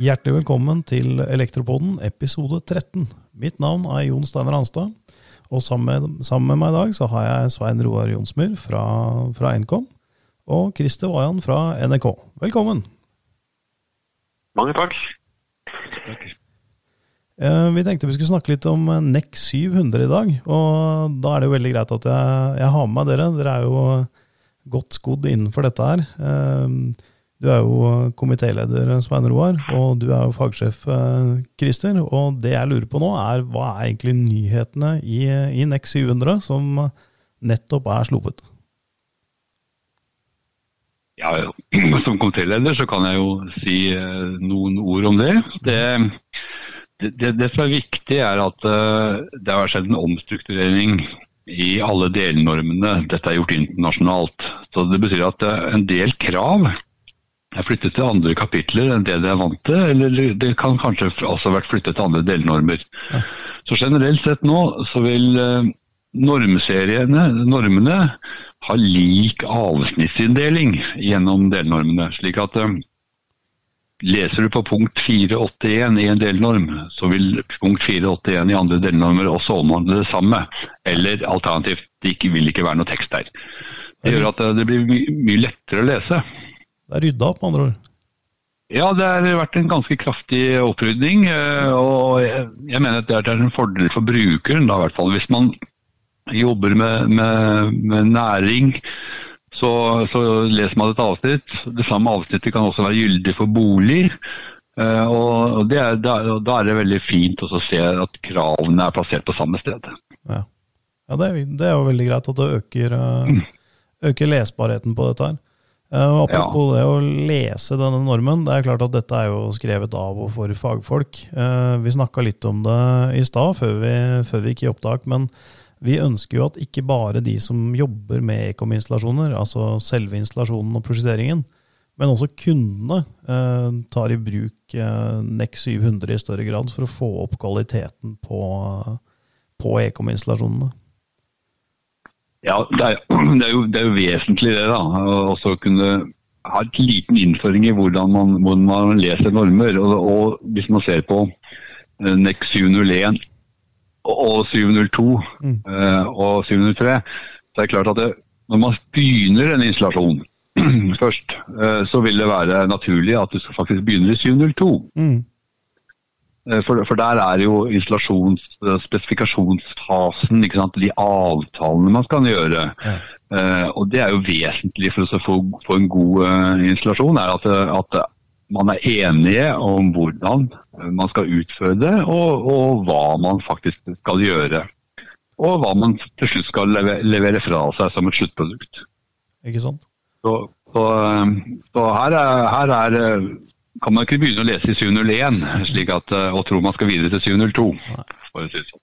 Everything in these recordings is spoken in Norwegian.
Hjertelig velkommen til Elektropoden episode 13. Mitt navn er Jon Steinar Hanstad, og sammen med, sammen med meg i dag så har jeg Svein Roar Jonsmyr fra, fra Nkom og Christer Wajan fra NRK. Velkommen! Mange takk. Eh, Vi tenkte vi skulle snakke litt om NEC 700 i dag, og da er det jo veldig greit at jeg, jeg har med meg dere. Dere er jo godt skodd innenfor dette her. Eh, Du er jo komitéleder, Svein Roar, og du er jo fagsjef, eh, Christer. Og det jeg lurer på nå, er hva er egentlig nyhetene i, i NEX 700 som nettopp er sluppet? Ja, Som komitéleder så kan jeg jo si eh, noen ord om det. Det, det, det som er viktig, er at eh, det har skjedd en omstrukturering i alle delnormene. Dette er gjort internasjonalt. Så Det betyr at eh, en del krav er flyttet til andre kapitler enn det det er vant til, eller det kan kanskje også ha vært flyttet til andre delnormer. Så generelt sett nå så vil eh, normseriene, normene, ha lik avsnittsinndeling gjennom delnormene. Slik at eh, leser du på punkt 481 i en delnorm, så vil punkt 481 i andre delnormer også omhandle det samme. Eller alternativt, det ikke, vil ikke være noe tekst der. Det gjør at eh, det blir my mye lettere å lese. Det er rydda opp, med andre ord. Ja, det har vært en ganske kraftig opprydning. eh, Og jeg jeg mener at det er en fordel for brukeren, da, i hvert fall. Hvis man jobber med, med, med næring, så, så leser man et avsnitt. Det samme avsnittet kan også være gyldig for bolig. eh, Og det er, da, er det veldig fint å se at kravene er plassert på samme sted. Ja, ja det, er, det er jo veldig greit at det øker, eh, øker lesbarheten på dette her. Og apropos det å lese denne normen, det er klart at dette er jo skrevet av og for fagfolk. Vi snakka litt om det i stad, før, før vi gikk i opptak, men vi ønsker jo at ikke bare de som jobber med ekominstallasjoner, altså selve installasjonen og prosjekteringen, men også kundene eh, tar i bruk eh, NEC 700 i større grad for å få opp kvaliteten på, på ekominstallasjonene. Ja, det er, det er, jo, det er jo vesentlig det, da. Også kunne ha et liten innføring i hvordan man, hvordan man leser normer. Og, og hvis man ser på NEX NEC 701 og, og 702 Mm. eh, og 703, så er det klart at det, når man begynner en installasjon først, eh, så vil det være naturlig at du skal faktisk begynne i 702. Mm. Eh, For, for der er jo spesifikasjonsfasen, de avtalene man skal gjøre. Ja. Uh, og det er jo vesentlig for å få, få en god uh, installasjon, er at, at man er enige om hvordan man skal utføre det, og, og hva man faktisk skal gjøre. Og hva man til slutt skal leve, levere fra seg som et sluttprodukt. Ikke sant? Så, så, eh, så her, er, her er, kan man ikke begynne å lese i 701 slik at, eh, og tro man skal videre til 702. For å si sånn.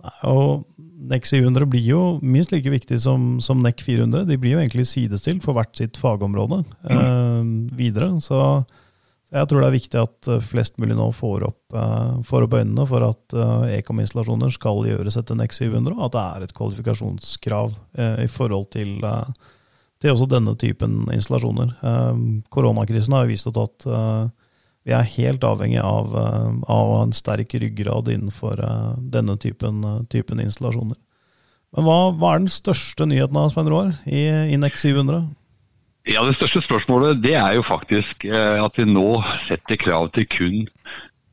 Nei, Og NEC 700 blir jo minst like viktig som, som NEC 400. De blir jo egentlig sidestilt for hvert sitt fagområde eh, videre. Så jeg tror det er viktig at eh, flest mulig nå får opp, eh, får opp øynene for at eh, Ekom-installasjoner skal gjøres etter NEX 700, og at det er et kvalifikasjonskrav i forhold til, til også denne typen installasjoner. Koronakrisen har jo vist at vi er helt avhengig av, av en sterk ryggrad innenfor denne typen, typen installasjoner. Men hva, hva er den største nyheten av Svein Roar i, i NEX 700? Ja, Det største spørsmålet det er jo faktisk eh, at vi nå setter krav til kun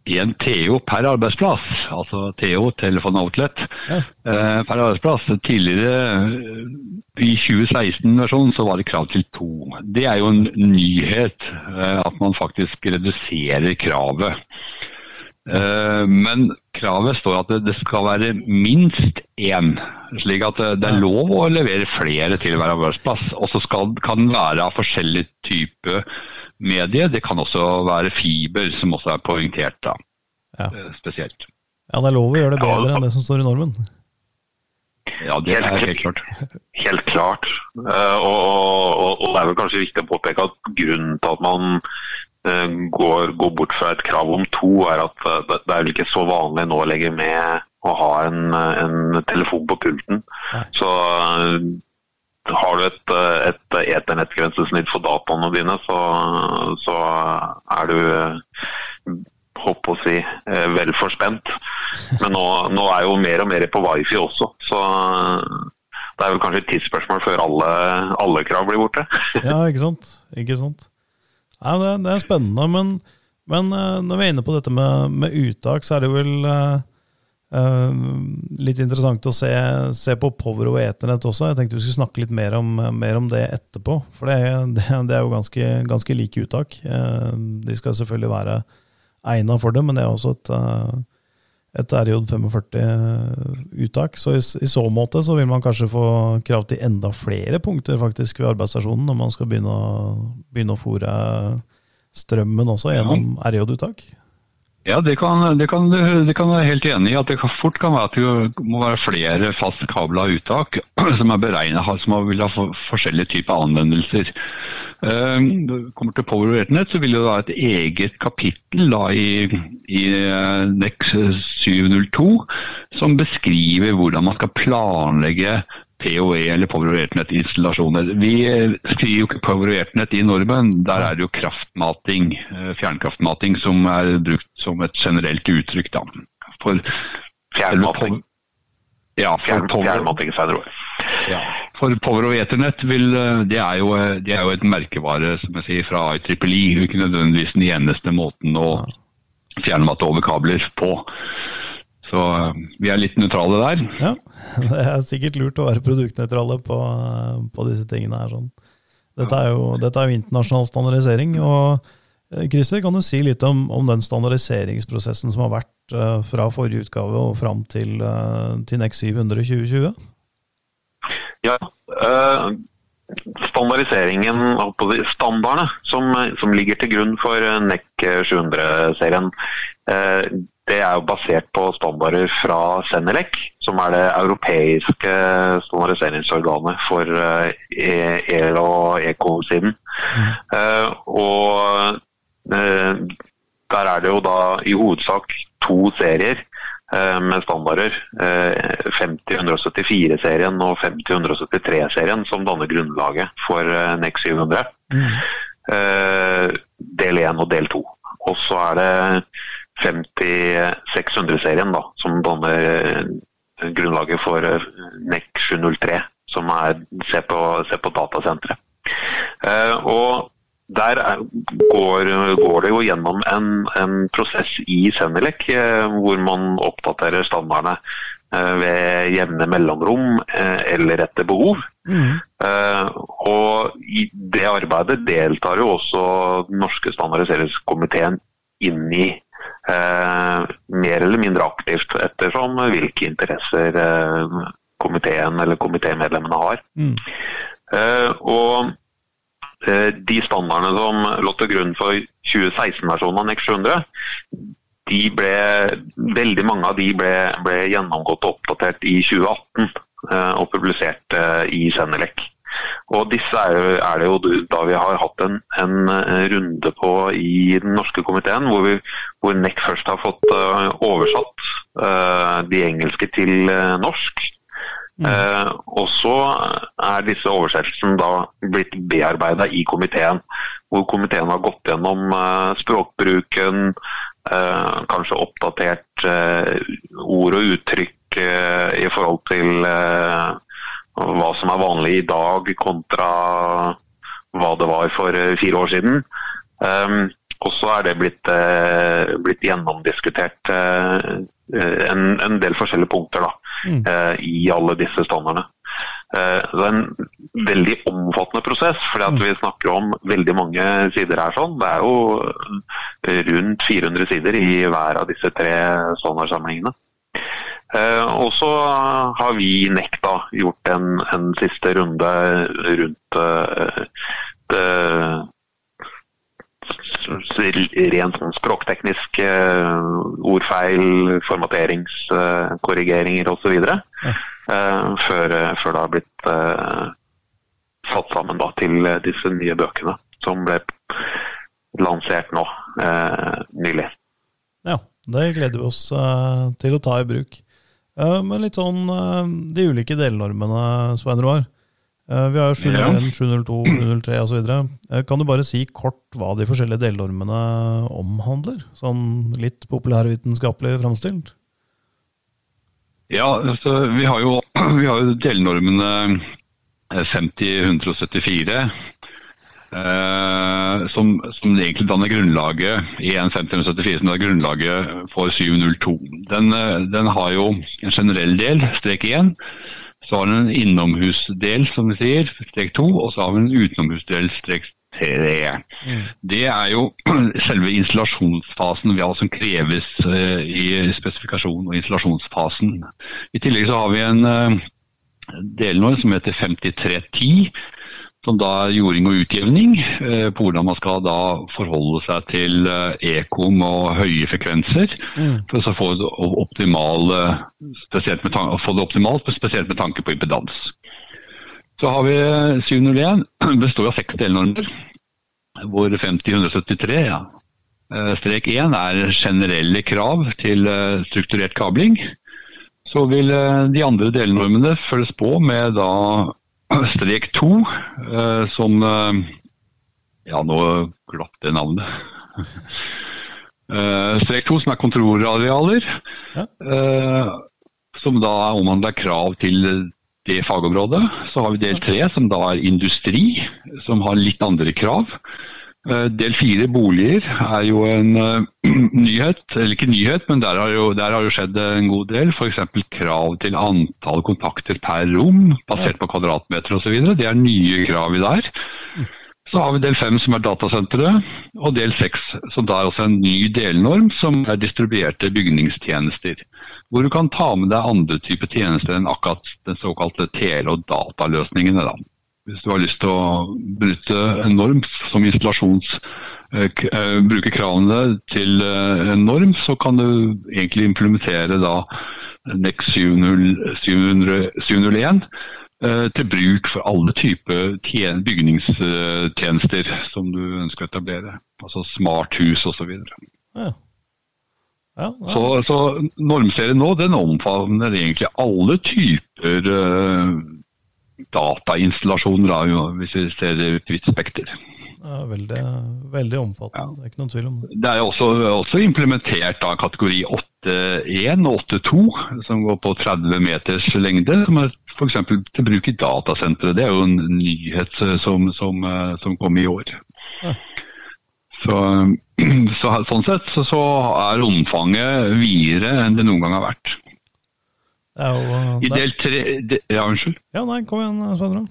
én TO per arbeidsplass. Altså TO, telefon outlet, Ja. eh, per arbeidsplass. Tidligere, eh, i 2016-versjonen, så var det krav til to. Det er jo en nyhet at man faktisk reduserer kravet. Eh, Men kravet står at det- skal være minst én, slik at det det er lov å levere flere til hver arbeidsplass. Og så kan den være av forskjellig type medie. Det kan også være fiber, som også er poengtert da, Ja. eh, spesielt. Ja, det er lov å gjøre det Ja, bedre det- enn det som står i normen. Ja, det er helt klart. Helt klart. Eh, og, og, og det er vel kanskje viktig å påpeke at grunnen til at man eh, går, går bort fra et krav om to, er at eh, det, er vel ikke så vanlig nå lenger med å ha en, en telefon på pulten. Så eh, har du et, eh, et eternettgrensesnitt for dataene dine, så, så er du håper å si vel forspent. Men nå, nå, er jo mer og mer på wifi også, så det er vel kanskje et tidsspørsmål før alle, alle krav blir borte. ja, ikke sant. Ikke sant. Ja, det, det, er spennende, men, men, når vi er inne på dette med, med uttak, så er det vel uh, litt interessant å se, se, på Power og Eternett også. Jeg tenkte vi skulle snakke litt mer om, mer om det etterpå. For det, det, det er jo ganske, ganske like uttak. Uh, de skal selvfølgelig være egna for det, men det er også et, uh, et RJ45-uttak. Så i, i, så måte så vil man kanskje få krav til enda flere punkter faktisk ved arbeidsstasjonen når man skal begynne å, begynne å fòre strømmen også gjennom RJ-uttak. Ja, det kan, det, kan, det kan være helt enig i. at Det fort kan være at det må være flere fastkabla uttak som er beregna som vil ha forskjellige typer anvendelser. Ehm, kommer til Power Ethernet, så vil det være et eget kapittel da, i, i eh, NEX 702 som beskriver hvordan man skal planlegge POE eller Power Ethernet-installasjoner. Vi eh, skriver jo ikke Power Ethernet i normen. Der er det jo kraftmating, eh, fjernkraftmating, som er brukt som et generelt uttrykk. da. For fjernmating? Ja, for fjernmating ja. For Power og Ethernet vil, eh, det, er jo, det er jo et merkevare som jeg sier, fra IEEE. Ikke nødvendigvis den eneste måten å fjernmate over kabler på. Så eh, vi er litt nøytrale der. Ja, det er sikkert lurt å være produktnøytrale på, på disse tingene her. Sånn. Dette, er jo, dette er jo internasjonal standardisering. og eh, Christer, kan du si litt om, om, den standardiseringsprosessen som har vært uh, fra forrige utgave og fram til, uh, til NEX 700 2020? Ja, uh, standardiseringen, standardene som, som, ligger til grunn for NEC 700-serien, det er jo basert på standarder fra Senelec, som er det europeiske standardiseringsorganet for eh, el- og eko-siden. Uh, og der er det jo da i hovedsak to serier med standarder. 50-174-serien og 50-173-serien som danner grunnlaget for NEC 700. Mm. del 1 og del 2. Og så er det 50-600-serien, da, som danner eh, grunnlaget for NEX NEC 703, som er Se på, se på datasenteret. Eh, og der går, går, det jo gjennom en, en prosess i Senelec hvor man oppdaterer standardene ved jevne mellomrom eller etter behov. Mm. Og i det arbeidet deltar jo også den norske standardiseringskomiteen inn i eh, mer eller mindre aktivt, ettersom hvilke interesser eh, komiteen eller komitémedlemmene har. Mm. Eh, og eh, de standardene som lå til grunn for 2016-versjonen av NEX 700, de ble, veldig mange av de ble, ble gjennomgått og oppdatert i 2018 eh, og publisert eh, i Senelec. Og disse er, er, det jo da vi har hatt en, en runde på i den norske komiteen, hvor, vi, hvor NEC først har fått oversatt uh, de engelske til norsk. Mm. og så er disse oversettelsene da blitt bearbeida i komiteen. Hvor komiteen har gått gjennom språkbruken, kanskje oppdatert ord og uttrykk i forhold til hva som er vanlig i dag kontra hva det var for eh, fire år siden. Og så er det blitt, blitt gjennomdiskutert en, en, del forskjellige punkter da, mm. uh, i alle disse standardene. det er en veldig omfattende prosess, fordi at mm. vi snakker om veldig mange sider her. sånn. Det er jo rundt 400 sider i hver av disse tre standardsamlingene. Eh, og så har vi i NEC da gjort en, en siste runde rundt uh, det rent sånn språkteknisk uh, ordfeil, formateringskorrigeringer osv. Ja. Uh, før, før, det har blitt satt sammen da, til disse nye bøkene som ble lansert nå nylig. Ja, det gleder vi oss til å ta i bruk. Men litt sånn de ulike delnormene, Svein Roar. Eh, vi har 701, 702, 703 osv. Kan du bare si kort hva de forskjellige delnormene omhandler? Sånn litt populærvitenskapelig framstilt? Ja, altså, vi har jo, vi har jo delnormene 50-174. Eh, som, som, egentlig danner grunnlaget i 1.5074, som er grunnlaget for 702. Den, den har jo en generell del, strek 1 så har den en innomhusdel, som vi sier, strek 2, og så har vi en utenomhusdel, strek 3. Mm. Det er jo selve installasjonsfasen vi har som kreves uh, i spesifikasjon og installasjonsfasen. I tillegg så har vi en uh, delnorm som heter 5310, som da er jording og utjevning, eh, på hvordan man skal da forholde seg til eh, ekom og høye frekvenser. Mm. For å få det, optimalt, spesielt med tanke på impedans. Så har vi 701, består av seks delnormer, hvor 50-173 ja, eh, strek 1 er generelle krav til strukturert kabling. Så vil de andre delnormene følges på med da strek to, eh, som eh, Ja, nå glapp det navnet. Eh, strek to, som er kontrollarealer. Ja. Som da omhandler krav til det fagområdet. Så har vi del tre, som da er industri, som har litt andre krav. Eh, del fire boliger er jo en uh, nyhet, eller ikke nyhet, men der har jo, der har jo skjedd en god del. F.eks. krav til antall kontakter per rom, basert på kvadratmeter osv. Det er nye krav i der. Så har vi del fem som er datasenteret, og del seks som da er også en ny delnorm som er distribuerte bygningstjenester. Hvor du kan ta med deg andre typer tjenester enn akkurat den såkalte tele- og dataløsningene. da. Hvis du har lyst til å bryte en norm som installasjons eh, eh, bruke kravene til eh, en norm, så kan du egentlig implementere da NEX 701 til bruk for alle typer bygningstjenester som du ønsker å etablere. Altså smarthus osv. Ja. Ja, ja. Så, så normserien nå den omfavner egentlig alle typer datainstallasjoner, hvis vi ser det i vidt spekter. Ja, veldig, veldig omfattende, ja. det er ikke noen tvil om det. Det er også, også implementert da, kategori 8.1 og 8.2, som går på 30 meters lengde. som er F.eks. til bruk i datasentre. Det er jo en nyhet som, som, som kom i år. Ja. Så, så, sånn sett så, så er omfanget videre enn det noen gang har vært. Jo, I del tre Ja, unnskyld? Ja, nei, kom igjen, Svendre.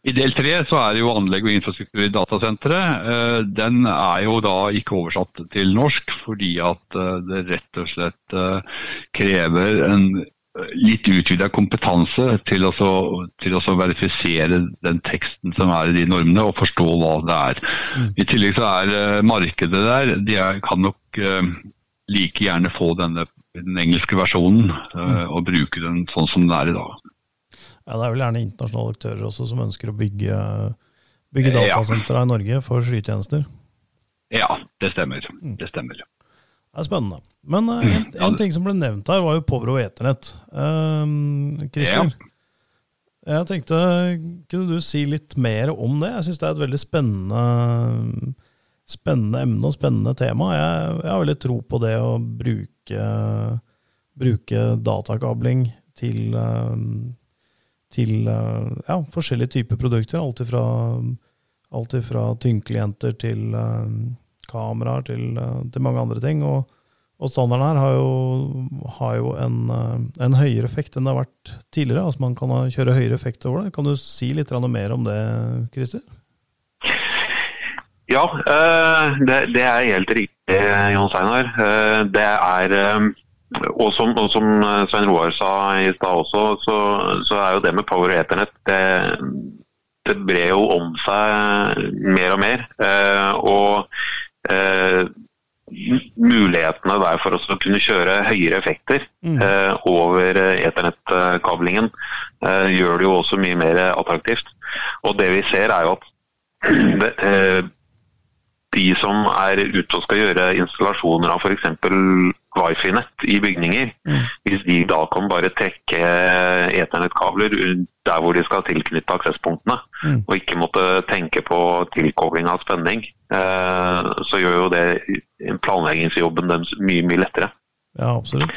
I del tre så er det jo anlegg og infrastruktur i datasenteret. Eh, den er jo da ikke oversatt til norsk, fordi at eh, det rett og slett eh, krever en litt utvida kompetanse til å, til å verifisere den teksten som er i de normene, og forstå hva det er. Mm. I tillegg så er markedet der, de er, kan nok like gjerne få denne den engelske versjonen uh, og bruke den sånn som den er i dag. Ja, Det er vel gjerne internasjonale aktører også som ønsker å bygge, bygge datasentre ja. i Norge for skytjenester? Ja, det stemmer. Mm. Det stemmer. Det er spennende. Men uh, en, en, ting som ble nevnt her, var jo Povro Eternett. Uh, Christer, ja. jeg tenkte, kunne du si litt mer om det? Jeg syns det er et veldig spennende spennende emne og spennende tema. Jeg, jeg, har veldig tro på det å bruke, bruke datakabling til, eh, til eh, ja, forskjellige typer produkter. Alt ifra, alt ifra tynnklienter til kameraer til, til, mange andre ting. Og, og standarden her har jo, har jo en, en, høyere effekt enn det har vært tidligere. Altså Man kan kjøre høyere effekt over det. Kan du si litt mer om det, Christer? Ja, eh, det, det er helt riktig, Jon Steinar. Eh, det er eh, og som, og som Svein Roar sa i stad også, så, så, er jo det med Power og Eternett det, det brer jo om seg mer og mer. og eh, mulighetene der for oss å kunne kjøre høyere effekter mm. eh, over eternett-kablingen eh, gjør det jo også mye mer attraktivt. Og det vi ser er jo at det, eh, de som er ute og skal gjøre installasjoner av f.eks. wifi-nett i bygninger. Mm. Hvis de da kan bare trekke eternettkabler der hvor de skal tilknytte aksesspunktene, mm. og ikke måtte tenke på tilkobling av spenning, eh, så gjør jo det planleggingsjobben deres mye, mye lettere. Ja, absolutt.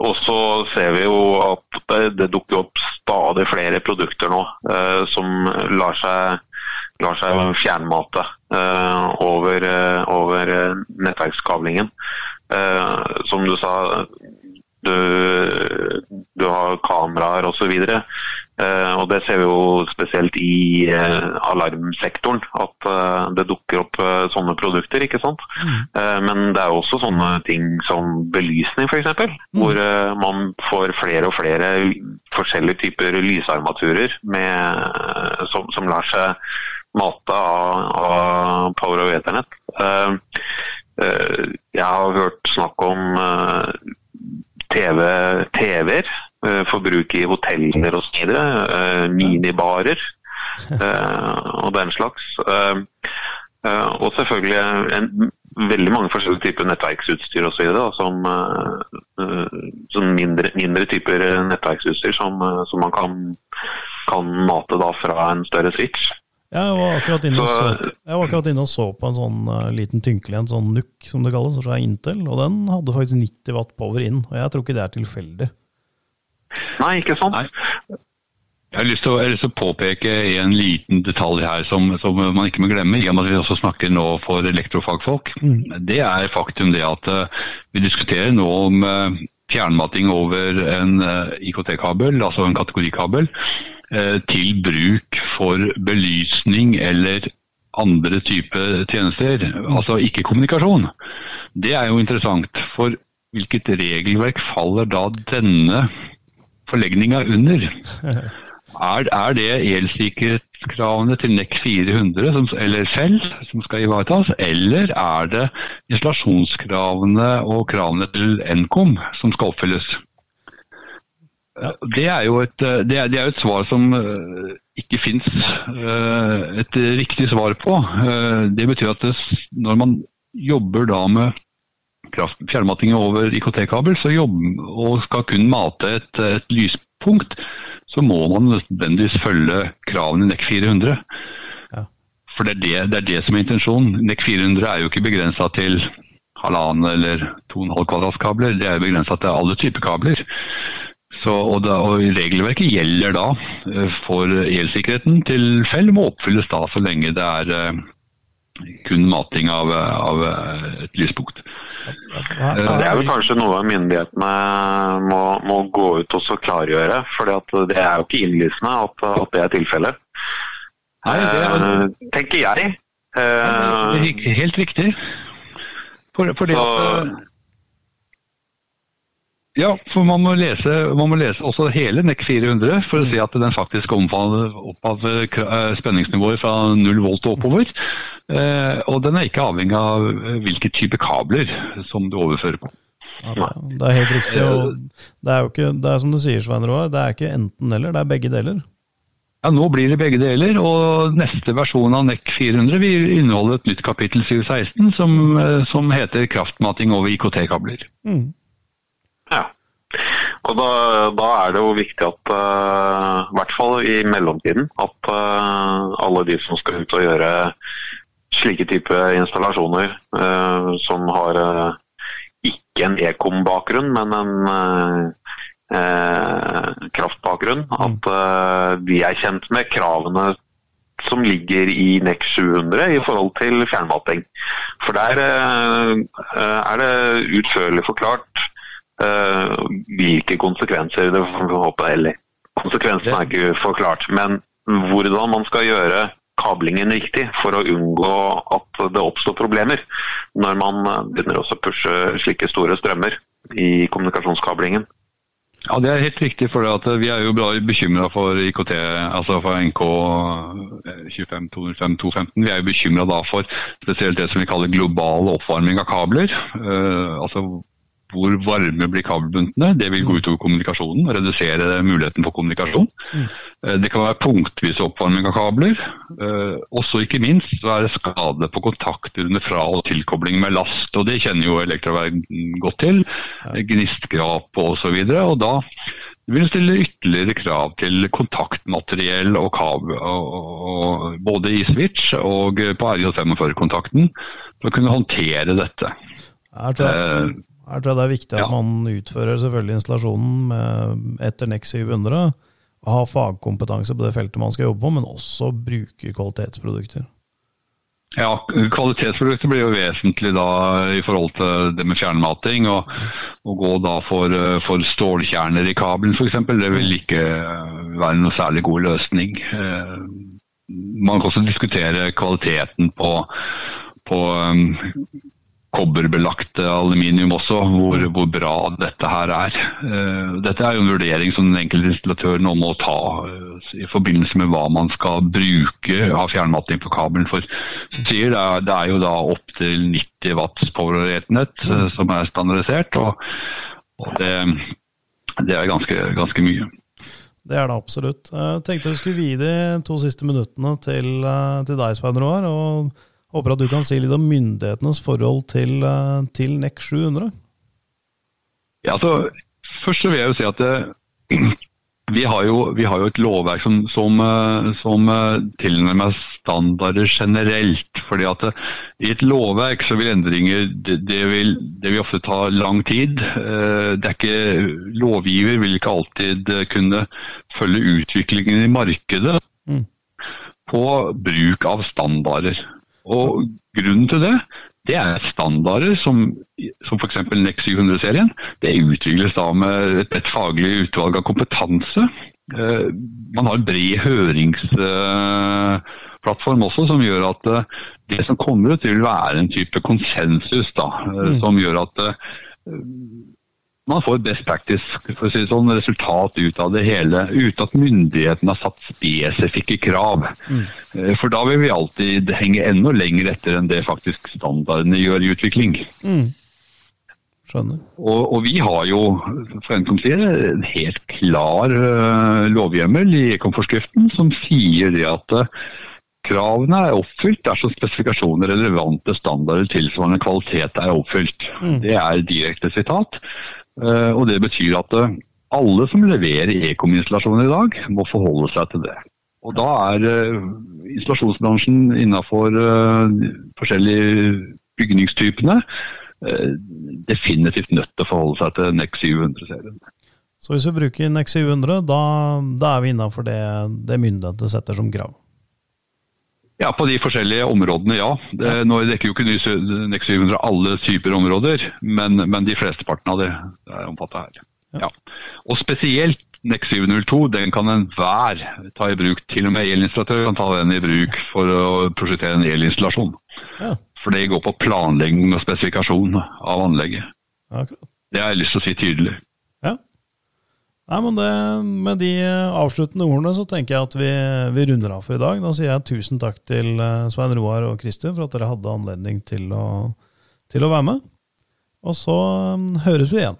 Og så ser vi jo at det, det dukker opp stadig flere produkter nå eh, som lar seg, lar seg fjernmate eh, over, eh, over nettverkskablingen. Eh, som du sa, du, du har kameraer osv. Eh, og det ser vi jo spesielt i alarmsektoren, at det dukker opp sånne produkter. ikke sant? Mm. Eh, men det er også sånne ting som belysning f.eks., mm. hvor man får flere og flere forskjellige typer lysarmaturer med, som, som, lar seg mate av, av Power of Ethernet. Eh, Eh, jeg har hørt snakk om eh, TV-er, TV for bruk i hoteller osv. Minibarer og den slags. Og selvfølgelig en, veldig mange forskjellige typer nettverksutstyr osv. Som, som mindre, mindre, typer nettverksutstyr som, som man kan, kan mate da fra en større switch. Jeg var akkurat inne, så, så, var akkurat inne og så på en sånn uh, liten tynkelig en, sånn NUC som det kalles, fra Intel, og den hadde faktisk 90 watt power inn. Og jeg tror ikke det er tilfeldig. Nei, ikke sant? Nei. Jeg har lyst til å, lyst til å påpeke en liten detalj her som, som, man ikke må glemme, i og med at vi også snakker nå for elektrofagfolk. Mm. Det er faktum det at uh, vi diskuterer nå om uh, fjernmating over en IKT-kabel, altså en kategorikabel. Eh, til bruk for belysning eller andre typer tjenester, altså ikke kommunikasjon. Det er jo interessant, for hvilket regelverk faller da denne forlegninga under? Er, er det elsikkerhetskravene til NEC 400 som, eller FELL som skal ivaretas, eller er det installasjonskravene og kravene til Nkom som skal oppfylles? Det er jo et, eh, det er, det er et svar som eh, ikke fins eh, et riktig svar på. Det betyr at det, når man jobber da med fjernmating over IKT-kabel og skal kun mate et, et, lyspunkt, så må man nødvendigvis følge kravene i NEC 400. Ja. For det er det, det er det, som er intensjonen. NEC 400 er jo ikke begrensa til halvannen eller to og en halv kvadratkabler, det er begrensa til alle typer kabler. Så, og, da, og, Regelverket gjelder da eh, for elsikkerheten til Fell må oppfylles da så lenge det er uh, kun mating av, av et lyspunkt. Det er vel kanskje noe myndighetene må, må gå ut og klargjøre. For det er jo ikke innlysende at, at det er tilfellet. Nei, det er... Uh, tenker jeg. Uh, helt riktig. For, for det at ja, for man må, lese, man må lese også hele NEC 400 for å si at den faktisk omfatter opp av spenningsnivået fra 0 volt og oppover. Eh, og den er ikke avhengig av eh, hvilke type kabler som du overfører på. Ja, det er helt riktig. og Det er jo ikke, det er som du sier, Svein Roar, det er ikke enten-eller, det er begge deler. Ja, Nå blir det begge deler, og neste versjon av NEC 400 vil inneholde et nytt kapittel 716 som, som heter kraftmating over IKT-kabler. Mm. Ja. Og da, da, er det jo viktig at, uh, i hvert fall i mellomtiden, at uh, alle de som skal ut og gjøre slike type installasjoner, uh, som har ikke en ekom-bakgrunn, men en kraftbakgrunn, mm. at de er kjent med kravene som ligger i NEX 700 i forhold til fjernmating. For der er det utførlig forklart hvilke konsekvenser det håper eller Konsekvensene er ikke forklart, men hvordan man skal gjøre kablingen riktig for å unngå at det oppstår problemer når man begynner å pushe slike store strømmer i kommunikasjonskablingen. Ja, Det er helt riktig. for Vi er jo bekymra for IKT, altså for NK25, 215. Vi er jo bekymra for spesielt det som vi kaller global oppvarming av kabler. Uh, altså hvor varme blir kabelbuntene. Det vil gå utover kommunikasjonen og redusere muligheten for kommunikasjon. Mm. Det kan være punktvis oppvarming av kabler. Også ikke minst så er det skade på kontakter under fra- og tilkobling med last. og Det kjenner jo elektroverden godt til. Gnistgrap osv. Da vil stille ytterligere krav til kontaktmateriell og kabel, både i switch og på RJ45-kontakten, for å kunne håndtere dette. Jeg tror jeg, eh, her tror jeg det er viktig at ja. man utfører selvfølgelig installasjonen med, etter NEX 700. Ha fagkompetanse på det feltet man skal jobbe på, men også bruke kvalitetsprodukter. Ja, kvalitetsprodukter blir jo vesentlig da i forhold til det med fjernmating. og Å gå da for, for stålkjerner i kabelen f.eks. Det vil ikke være noe særlig god løsning. Eh, man kan også diskutere kvaliteten på, på um, kobberbelagt aluminium også, hvor, hvor, bra dette her er. Eh, dette er jo en vurdering som den enkelte installatør nå må ta eh, i forbindelse med hva man skal bruke av fjernmatting på kabelen. For sier det er, det er jo da opptil 90 watts power-ratenett eh, som er standardisert, og, og det, det, er ganske, ganske mye. Det er det absolutt. Jeg tenkte vi skulle vie de to siste minuttene til, til deg, Svein Roar. og Håper at du kan si litt om myndighetenes forhold til, eh, til NEC 700? Ja, altså, Først så vil jeg jo si at det, vi, har jo, vi, har jo, et lovverk som, som, eh, som eh, tilnærmer standarder generelt. fordi at det, I et lovverk så vil endringer det, det, vil, det vil ofte ta lang tid. Det er ikke, lovgiver vil ikke alltid kunne følge utviklingen i markedet mm. på bruk av standarder. Og grunnen til det, det er standarder som, som f.eks. NEX 700-serien. Det utvikles da med et, et, faglig utvalg av kompetanse. Eh, man har en bred høringsplattform også, som gjør at eh, det som kommer ut, vil være en type konsensus. da, eh, mm. Som gjør at eh, man får best practice for å si sånn, resultat ut av det hele, uten at myndighetene har satt spesifikke krav. Mm. Eh, for da vil vi alltid henge enda lenger etter enn det faktisk standardene gjør i utvikling. Mm. Skjønner. Og, og, vi har jo for en som sier, en helt klar uh, lovhjemmel i Ekom-forskriften som sier det at uh, Kravene er oppfylt dersom spesifikasjoner relevante standarder tilsvarende kvalitet er oppfylt. Mm. Det er direkte sitat. Eh, og Det betyr at eh, alle som leverer ekominstallasjoner i dag, må forholde seg til det. Og Da er eh, installasjonsbransjen innenfor forskjellige bygningstypene definitivt nødt til å forholde seg til NEX 700-serien. Så hvis vi bruker NEX 700, da, da er vi innafor det, det myndighetene setter som krav? Ja, På de forskjellige områdene, ja. Nå dekker jo ikke NEX 700 alle typer områder, men, men de flesteparten av det er omfattet her. Ja. Og spesielt NEX 702 den kan enhver ta i bruk. Til og med elinstallatør kan ta den i bruk for å prosjektere en elinstallasjon. Ja. For det går på planlegging og spesifikasjon av anlegget. Akkurat. Det har jeg lyst til å si tydelig. Nei, men det, Med de avsluttende ordene så tenker jeg at vi, vi, runder av for i dag. Da sier jeg tusen takk til eh, Svein Roar og Kristin for at dere hadde anledning til å, til å være med. Og så eh, høres vi igjen.